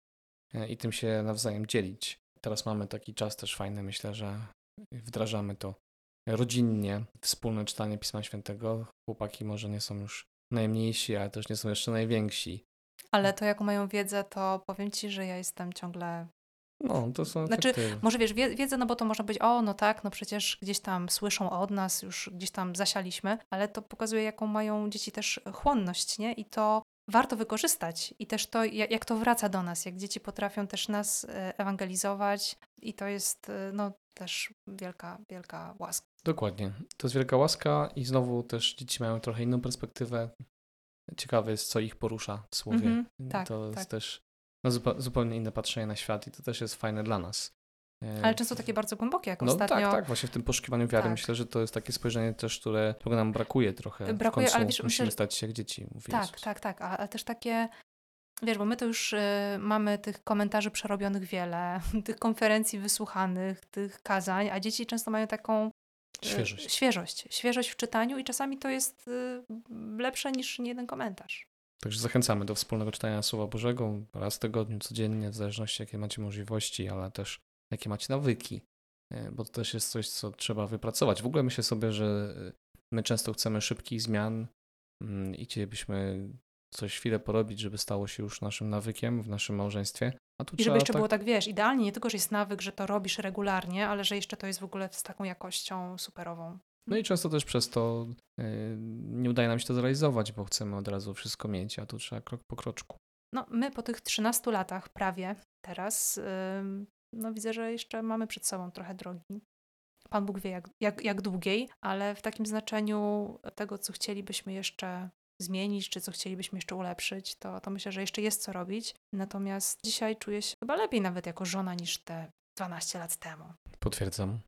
i tym się nawzajem dzielić. Teraz mamy taki czas też fajny, myślę, że wdrażamy to rodzinnie, wspólne czytanie Pisma Świętego. Chłopaki może nie są już najmniejsi, ale też nie są jeszcze najwięksi. Ale to jaką mają wiedzę, to powiem ci, że ja jestem ciągle. No, to są Znaczy, efekty. może wiesz, wiedzę, no bo to można być, o, no tak, no przecież gdzieś tam słyszą od nas, już gdzieś tam zasialiśmy, ale to pokazuje, jaką mają dzieci też chłonność, nie? I to warto wykorzystać. I też to, jak to wraca do nas, jak dzieci potrafią też nas e, ewangelizować, i to jest, e, no, też wielka, wielka łaska. Dokładnie. To jest wielka łaska i znowu też dzieci mają trochę inną perspektywę. Ciekawe jest, co ich porusza w słowie. Mm -hmm, tak, to tak. jest też no, zupełnie inne patrzenie na świat i to też jest fajne dla nas. E, Ale często takie bardzo głębokie, jak no, ostatnio. Tak, tak, właśnie w tym poszukiwaniu wiary tak. myślę, że to jest takie spojrzenie też, które, którego nam brakuje trochę. Brakuje, ale wiesz, musimy myślę, stać się jak dzieci, mówi Tak, Jezus. tak, tak, ale też takie Wiesz, bo my to już y, mamy tych komentarzy przerobionych wiele, tych konferencji wysłuchanych, tych kazań, a dzieci często mają taką y, świeżość. świeżość. Świeżość w czytaniu i czasami to jest y, lepsze niż jeden komentarz. Także zachęcamy do wspólnego czytania Słowa Bożego raz w tygodniu, codziennie, w zależności jakie macie możliwości, ale też jakie macie nawyki, y, bo to też jest coś, co trzeba wypracować. W ogóle myślę sobie, że y, my często chcemy szybkich zmian mm, i chcielibyśmy coś chwilę porobić, żeby stało się już naszym nawykiem w naszym małżeństwie. A tu I żeby jeszcze tak... było tak, wiesz, idealnie, nie tylko, że jest nawyk, że to robisz regularnie, ale że jeszcze to jest w ogóle z taką jakością superową. No i często też przez to yy, nie udaje nam się to zrealizować, bo chcemy od razu wszystko mieć, a tu trzeba krok po kroczku. No my po tych 13 latach prawie teraz, yy, no widzę, że jeszcze mamy przed sobą trochę drogi. Pan Bóg wie jak, jak, jak długiej, ale w takim znaczeniu tego, co chcielibyśmy jeszcze zmienić, czy co chcielibyśmy jeszcze ulepszyć, to, to myślę, że jeszcze jest co robić. Natomiast dzisiaj czuję się chyba lepiej nawet jako żona niż te 12 lat temu. Potwierdzam.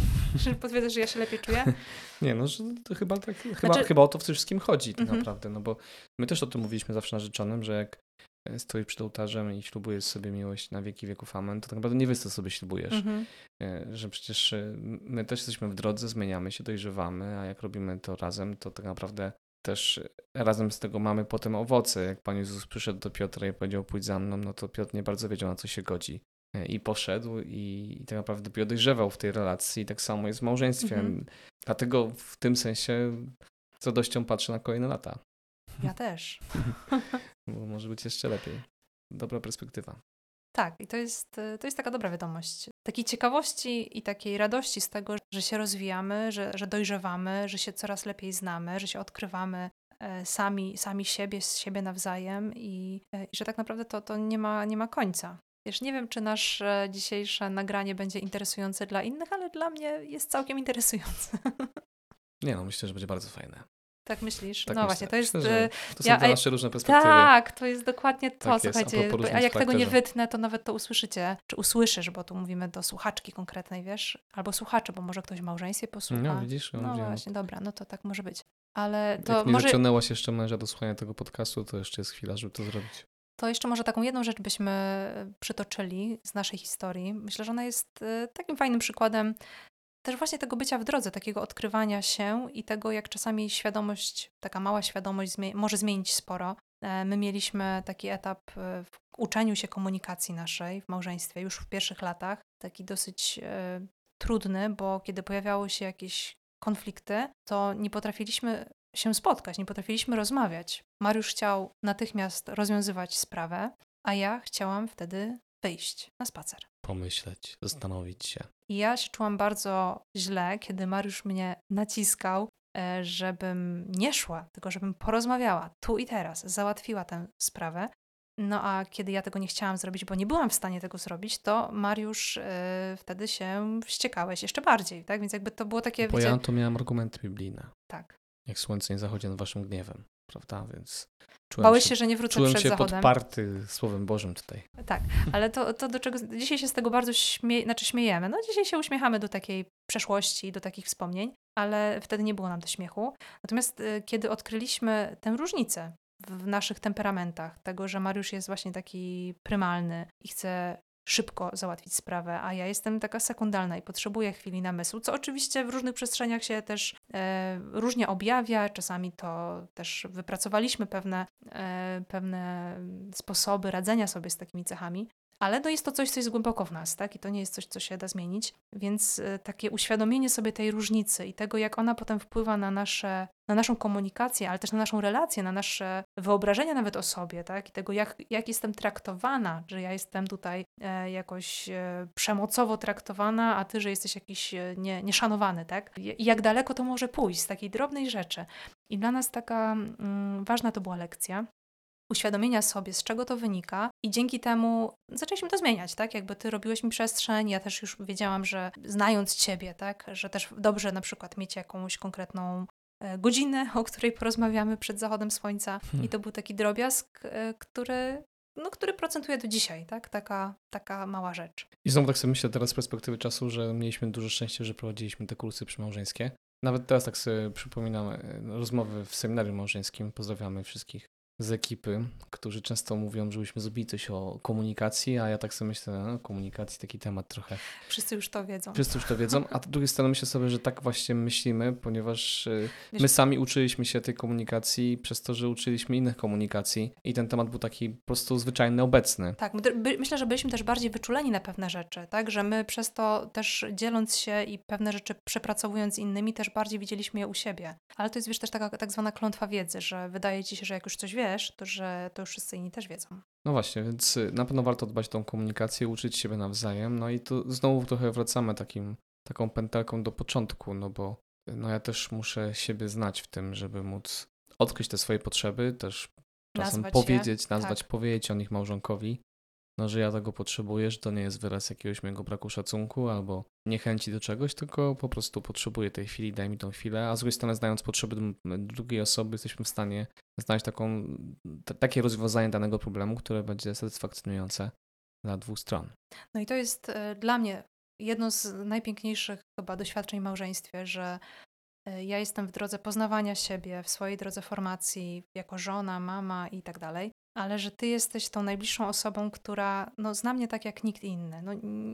Potwierdzasz, że ja się lepiej czuję? Nie, no że to chyba, tak, znaczy... chyba, chyba o to w tym wszystkim chodzi tak mhm. naprawdę, no bo my też o tym mówiliśmy zawsze narzeczonym, że jak stoisz przed ołtarzem i ślubujesz sobie miłość na wieki wieków amen, to tak naprawdę nie wiesz, co sobie ślubujesz. Mhm. E, że przecież e, my też jesteśmy w drodze, zmieniamy się, dojrzewamy, a jak robimy to razem, to tak naprawdę też razem z tego mamy potem owoce. Jak Pan Jezus przyszedł do Piotra i powiedział pójdź za mną, no to Piotr nie bardzo wiedział na co się godzi. E, I poszedł i, i tak naprawdę dojrzewał w tej relacji. I tak samo jest w małżeństwie. Mhm. Dlatego w tym sensie z radością patrzę na kolejne lata. Ja też. Bo może być jeszcze lepiej. Dobra perspektywa. Tak, i to jest, to jest taka dobra wiadomość. Takiej ciekawości i takiej radości z tego, że się rozwijamy, że, że dojrzewamy, że się coraz lepiej znamy, że się odkrywamy e, sami, sami siebie, z siebie nawzajem i, e, i że tak naprawdę to, to nie, ma, nie ma końca. Wiesz, nie wiem, czy nasze dzisiejsze nagranie będzie interesujące dla innych, ale dla mnie jest całkiem interesujące. Nie no, myślę, że będzie bardzo fajne. Tak myślisz? Tak no myślę. właśnie, to jest... Myślę, y, to są ja, dwa nasze różne perspektywy. Tak, to jest dokładnie to, tak słuchajcie. Jest, a, a jak tego nie wytnę, to nawet to usłyszycie, czy usłyszysz, bo tu mówimy do słuchaczki konkretnej, wiesz? Albo słuchacze, bo może ktoś małżeństwie posłucha. No widzisz? No, no właśnie, dobra, no to tak może być. Ale to jak nie może... zaciągnęłaś jeszcze męża do słuchania tego podcastu, to jeszcze jest chwila, żeby to zrobić. To jeszcze może taką jedną rzecz byśmy przytoczyli z naszej historii. Myślę, że ona jest y, takim fajnym przykładem też właśnie tego bycia w drodze, takiego odkrywania się i tego, jak czasami świadomość, taka mała świadomość może zmienić sporo. E, my mieliśmy taki etap e, w uczeniu się komunikacji naszej w małżeństwie już w pierwszych latach, taki dosyć e, trudny, bo kiedy pojawiały się jakieś konflikty, to nie potrafiliśmy się spotkać, nie potrafiliśmy rozmawiać. Mariusz chciał natychmiast rozwiązywać sprawę, a ja chciałam wtedy wyjść na spacer. Pomyśleć, zastanowić się. I ja się czułam bardzo źle, kiedy Mariusz mnie naciskał, e, żebym nie szła, tylko żebym porozmawiała tu i teraz, załatwiła tę sprawę. No a kiedy ja tego nie chciałam zrobić, bo nie byłam w stanie tego zrobić, to Mariusz yy, wtedy się wściekałeś jeszcze bardziej, tak? Więc jakby to było takie... Bo wiecie... ja to miałam argumenty biblijne. Tak. Jak słońce nie zachodzi nad waszym gniewem, prawda? Więc Bałeś się, że nie wrócę czułem przed się zachodem. podparty Słowem Bożym tutaj. Tak, ale to, to do czego... Dzisiaj się z tego bardzo śmie... znaczy śmiejemy. No dzisiaj się uśmiechamy do takiej przeszłości, do takich wspomnień, ale wtedy nie było nam do śmiechu. Natomiast y, kiedy odkryliśmy tę różnicę w naszych temperamentach, tego, że Mariusz jest właśnie taki prymalny i chce szybko załatwić sprawę, a ja jestem taka sekundalna i potrzebuję chwili namysłu, co oczywiście w różnych przestrzeniach się też e, różnie objawia. Czasami to też wypracowaliśmy pewne, e, pewne sposoby radzenia sobie z takimi cechami, ale no jest to coś, co jest głęboko w nas, tak? I to nie jest coś, co się da zmienić. Więc y, takie uświadomienie sobie tej różnicy i tego, jak ona potem wpływa na, nasze, na naszą komunikację, ale też na naszą relację, na nasze wyobrażenia nawet o sobie, tak? I tego, jak, jak jestem traktowana, że ja jestem tutaj e, jakoś e, przemocowo traktowana, a ty, że jesteś jakiś e, nie, nieszanowany, tak? I jak daleko to może pójść z takiej drobnej rzeczy. I dla nas taka mm, ważna to była lekcja, uświadomienia sobie, z czego to wynika, i dzięki temu zaczęliśmy to zmieniać, tak? Jakby ty robiłeś mi przestrzeń, ja też już wiedziałam, że znając ciebie, tak, że też dobrze na przykład mieć jakąś konkretną e, godzinę, o której porozmawiamy przed zachodem słońca. Hmm. I to był taki drobiazg, e, który, no, który procentuje do dzisiaj, tak? Taka, taka mała rzecz. I znowu tak sobie myślę teraz z perspektywy czasu, że mieliśmy dużo szczęścia, że prowadziliśmy te kursy przymałżeńskie. Nawet teraz tak sobie przypominam e, rozmowy w seminarium małżeńskim. Pozdrawiamy wszystkich z ekipy, którzy często mówią, żebyśmy zrobili coś o komunikacji, a ja tak sobie myślę, no, komunikacji taki temat trochę. Wszyscy już to wiedzą. Wszyscy już to wiedzą, a z drugiej strony myślę sobie, że tak właśnie myślimy, ponieważ y, Wiesz, my sami uczyliśmy się tej komunikacji przez to, że uczyliśmy innych komunikacji i ten temat był taki po prostu zwyczajny, obecny. Tak, myślę, że byliśmy też bardziej wyczuleni na pewne rzeczy, tak, że my przez to też dzieląc się i pewne rzeczy przepracowując z innymi, też bardziej widzieliśmy je u siebie. Ale to jest, wiesz, też taka tak zwana klątwa wiedzy, że wydaje ci się, że jak już coś wiesz, wiesz, to że to już wszyscy inni też wiedzą. No właśnie, więc y, na pewno warto dbać o tą komunikację, uczyć siebie nawzajem. No i tu znowu trochę wracamy takim, taką pętelką do początku, no bo y, no ja też muszę siebie znać w tym, żeby móc odkryć te swoje potrzeby, też czasem nazwać powiedzieć, je. nazwać, tak. powiedzieć o nich małżonkowi, no, że ja tego potrzebuję, że to nie jest wyraz jakiegoś mojego braku szacunku albo niechęci do czegoś, tylko po prostu potrzebuję tej chwili, daj mi tą chwilę, a z drugiej strony znając potrzeby drugiej osoby jesteśmy w stanie znaleźć taką, takie rozwiązanie danego problemu, które będzie satysfakcjonujące dla dwóch stron. No i to jest e, dla mnie jedno z najpiękniejszych chyba doświadczeń w małżeństwie, że e, ja jestem w drodze poznawania siebie, w swojej drodze formacji, jako żona, mama i tak dalej ale że ty jesteś tą najbliższą osobą, która no, zna mnie tak jak nikt inny. No,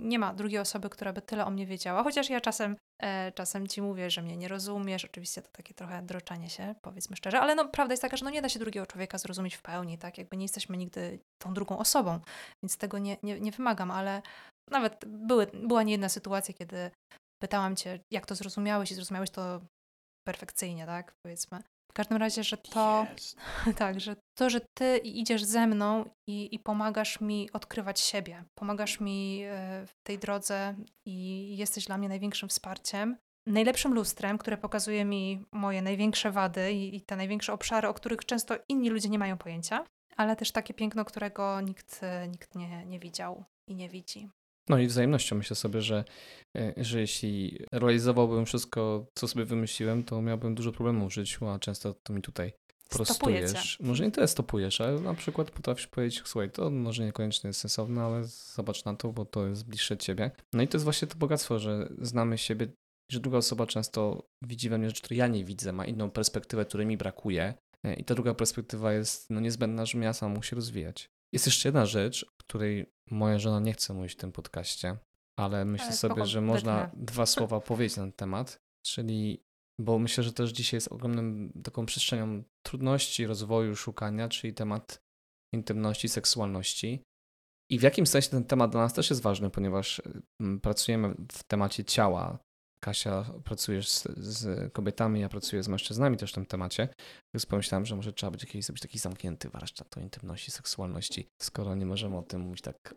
nie ma drugiej osoby, która by tyle o mnie wiedziała, chociaż ja czasem, e, czasem ci mówię, że mnie nie rozumiesz. Oczywiście to takie trochę droczenie się, powiedzmy szczerze, ale no, prawda jest taka, że no, nie da się drugiego człowieka zrozumieć w pełni, tak? Jakby nie jesteśmy nigdy tą drugą osobą, więc tego nie, nie, nie wymagam, ale nawet były, była nie jedna sytuacja, kiedy pytałam cię, jak to zrozumiałeś i zrozumiałeś to perfekcyjnie, tak? Powiedzmy. W każdym razie, że to, yes. tak, że to, że ty idziesz ze mną i, i pomagasz mi odkrywać siebie, pomagasz mi e, w tej drodze i jesteś dla mnie największym wsparciem, najlepszym lustrem, które pokazuje mi moje największe wady i, i te największe obszary, o których często inni ludzie nie mają pojęcia, ale też takie piękno, którego nikt, nikt nie, nie widział i nie widzi. No i wzajemnością myślę sobie, że, e, że jeśli realizowałbym wszystko, co sobie wymyśliłem, to miałbym dużo problemów w życiu, a często to mi tutaj prostujesz. Może nie tyle stopujesz, ale na przykład potrafisz powiedzieć, słuchaj, to może niekoniecznie jest sensowne, ale zobacz na to, bo to jest bliższe ciebie. No i to jest właśnie to bogactwo, że znamy siebie, że druga osoba często widzi we mnie rzeczy, które ja nie widzę, ma inną perspektywę, której mi brakuje e, i ta druga perspektywa jest no, niezbędna, żebym ja sam mógł się rozwijać. Jest jeszcze jedna rzecz, której moja żona nie chce mówić w tym podcaście, ale myślę Ale sobie, że można dwa słowa powiedzieć na ten temat, czyli, bo myślę, że też dzisiaj jest ogromną taką przestrzenią trudności, rozwoju, szukania, czyli temat intymności, seksualności. I w jakim sensie ten temat dla nas też jest ważny, ponieważ mm, pracujemy w temacie ciała. Kasia, pracujesz z, z kobietami, ja pracuję z mężczyznami też w tym temacie, więc pomyślałem, że może trzeba być jakiś, zrobić taki zamknięty warsztat o intymności, seksualności, skoro nie możemy o tym mówić tak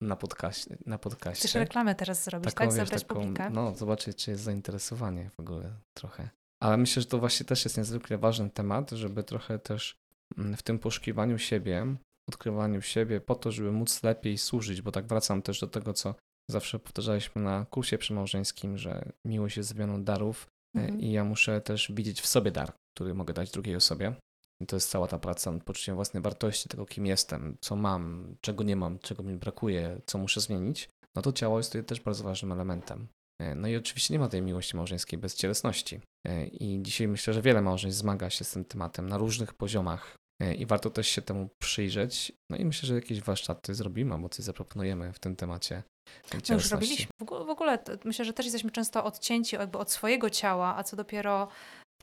na podcaście. Na podcaście. Chcesz reklamę teraz zrobić, tak? wiesz, Zabrać publikę. No, zobaczyć, czy jest zainteresowanie w ogóle trochę. Ale myślę, że to właśnie też jest niezwykle ważny temat, żeby trochę też mm, w tym poszukiwaniu siebie, odkrywaniu siebie po to, żeby móc lepiej służyć, bo tak wracam też do tego, co zawsze powtarzaliśmy na kursie przymałżeńskim, że miłość jest zmianą darów e, Mhm. i ja muszę też widzieć w sobie dar, który mogę dać drugiej osobie. I to jest cała ta praca nad poczuciem własnej wartości, tego kim jestem, co mam, czego nie mam, czego mi brakuje, co muszę zmienić. No to ciało jest tutaj też bardzo ważnym elementem. E, No i oczywiście nie ma tej miłości małżeńskiej bez cielesności. E, I dzisiaj myślę, że wiele małżeństw zmaga się z tym tematem na różnych poziomach i warto też się temu przyjrzeć. No i myślę, że jakieś warsztaty zrobimy albo coś zaproponujemy w tym temacie No już robiliśmy. W ogóle, myślę, że też jesteśmy często odcięci jakby od swojego ciała, a co dopiero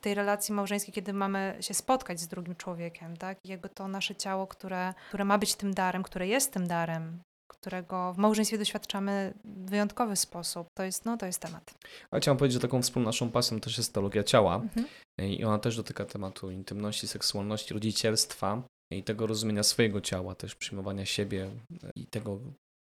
w tej relacji małżeńskiej, kiedy mamy się spotkać z drugim człowiekiem, tak? I jakby to nasze ciało, które, które ma być tym darem, które jest tym darem, którego w małżeństwie doświadczamy w wyjątkowy sposób. To jest, no, to jest temat. Ale chciałem powiedzieć, że taką wspólną naszą pasją też jest teologia ciała Mhm. i ona też dotyka tematu intymności, seksualności, rodzicielstwa i tego rozumienia swojego ciała, też przyjmowania siebie i tego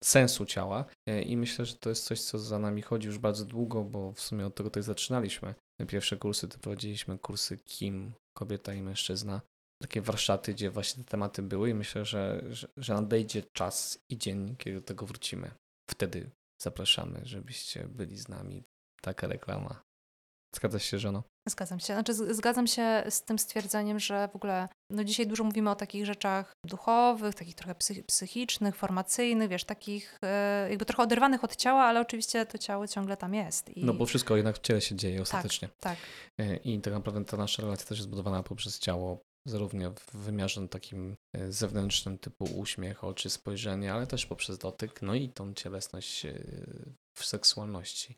sensu ciała. E, I myślę, że to jest coś, co za nami chodzi już bardzo długo, bo w sumie od tego też zaczynaliśmy. Pierwsze kursy to prowadziliśmy kursy Kim, kobieta i mężczyzna. Takie warsztaty, gdzie właśnie te tematy były i myślę, że, że, że nadejdzie czas i dzień, kiedy do tego wrócimy. Wtedy zapraszamy, żebyście byli z nami. Taka reklama. Zgadza się, żono? Zgadzam się. Znaczy, zgadzam się z tym stwierdzeniem, że w ogóle no dzisiaj dużo mówimy o takich rzeczach duchowych, takich trochę psy- psychicznych, formacyjnych, wiesz, takich e, jakby trochę oderwanych od ciała, ale oczywiście to ciało ciągle tam jest. I, No bo wszystko jednak w ciele się dzieje ostatecznie. tak. E, I tak naprawdę ta nasza relacja też jest zbudowana poprzez ciało, zarówno w wymiarze takim e, zewnętrznym, typu uśmiech, oczy, spojrzenie, ale też poprzez dotyk, no i tą cielesność w seksualności.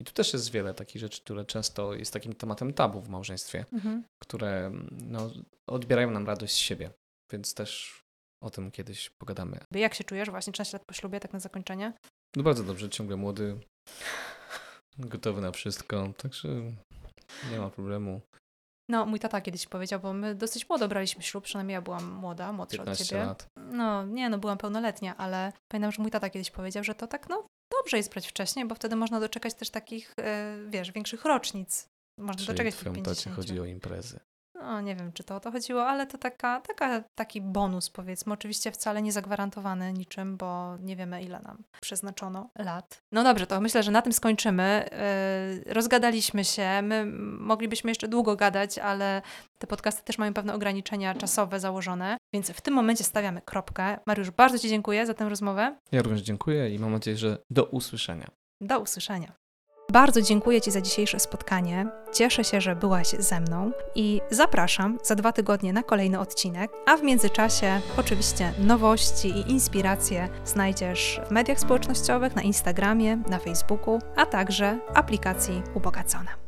I tu też jest wiele takich rzeczy, które często jest takim tematem tabu w małżeństwie, Mhm. które no, odbierają nam radość z siebie, więc też o tym kiedyś pogadamy. Jak się czujesz właśnie 13 lat po ślubie, tak na zakończenie? No bardzo dobrze, ciągle młody, gotowy na wszystko, także nie ma problemu. No, mój tata kiedyś powiedział, bo my dosyć młodo braliśmy ślub, przynajmniej ja byłam młoda, młodsza od 15 ciebie. lat. No, nie, no byłam pełnoletnia, ale pamiętam, że mój tata kiedyś powiedział, że to tak, no dobrze jest brać wcześniej, bo wtedy można doczekać też takich, e, wiesz, większych rocznic. Można Czyli doczekać tych twoim tacie 50. chodzi o imprezy. No, nie wiem, czy to o to chodziło, ale to taka, taka, taki bonus, powiedzmy. Oczywiście wcale nie zagwarantowany niczym, bo nie wiemy, ile nam przeznaczono lat. No dobrze, to myślę, że na tym skończymy. Yy, rozgadaliśmy się. My moglibyśmy jeszcze długo gadać, ale te podcasty też mają pewne ograniczenia czasowe założone, więc w tym momencie stawiamy kropkę. Mariusz, bardzo Ci dziękuję za tę rozmowę. Ja również dziękuję i mam nadzieję, że do usłyszenia. Do usłyszenia. Bardzo dziękuję Ci za dzisiejsze spotkanie. Cieszę się, że byłaś ze mną i zapraszam za dwa tygodnie na kolejny odcinek. A w międzyczasie, oczywiście, nowości i inspiracje znajdziesz w mediach społecznościowych, na Instagramie, na Facebooku, a także aplikacji Ubogacona.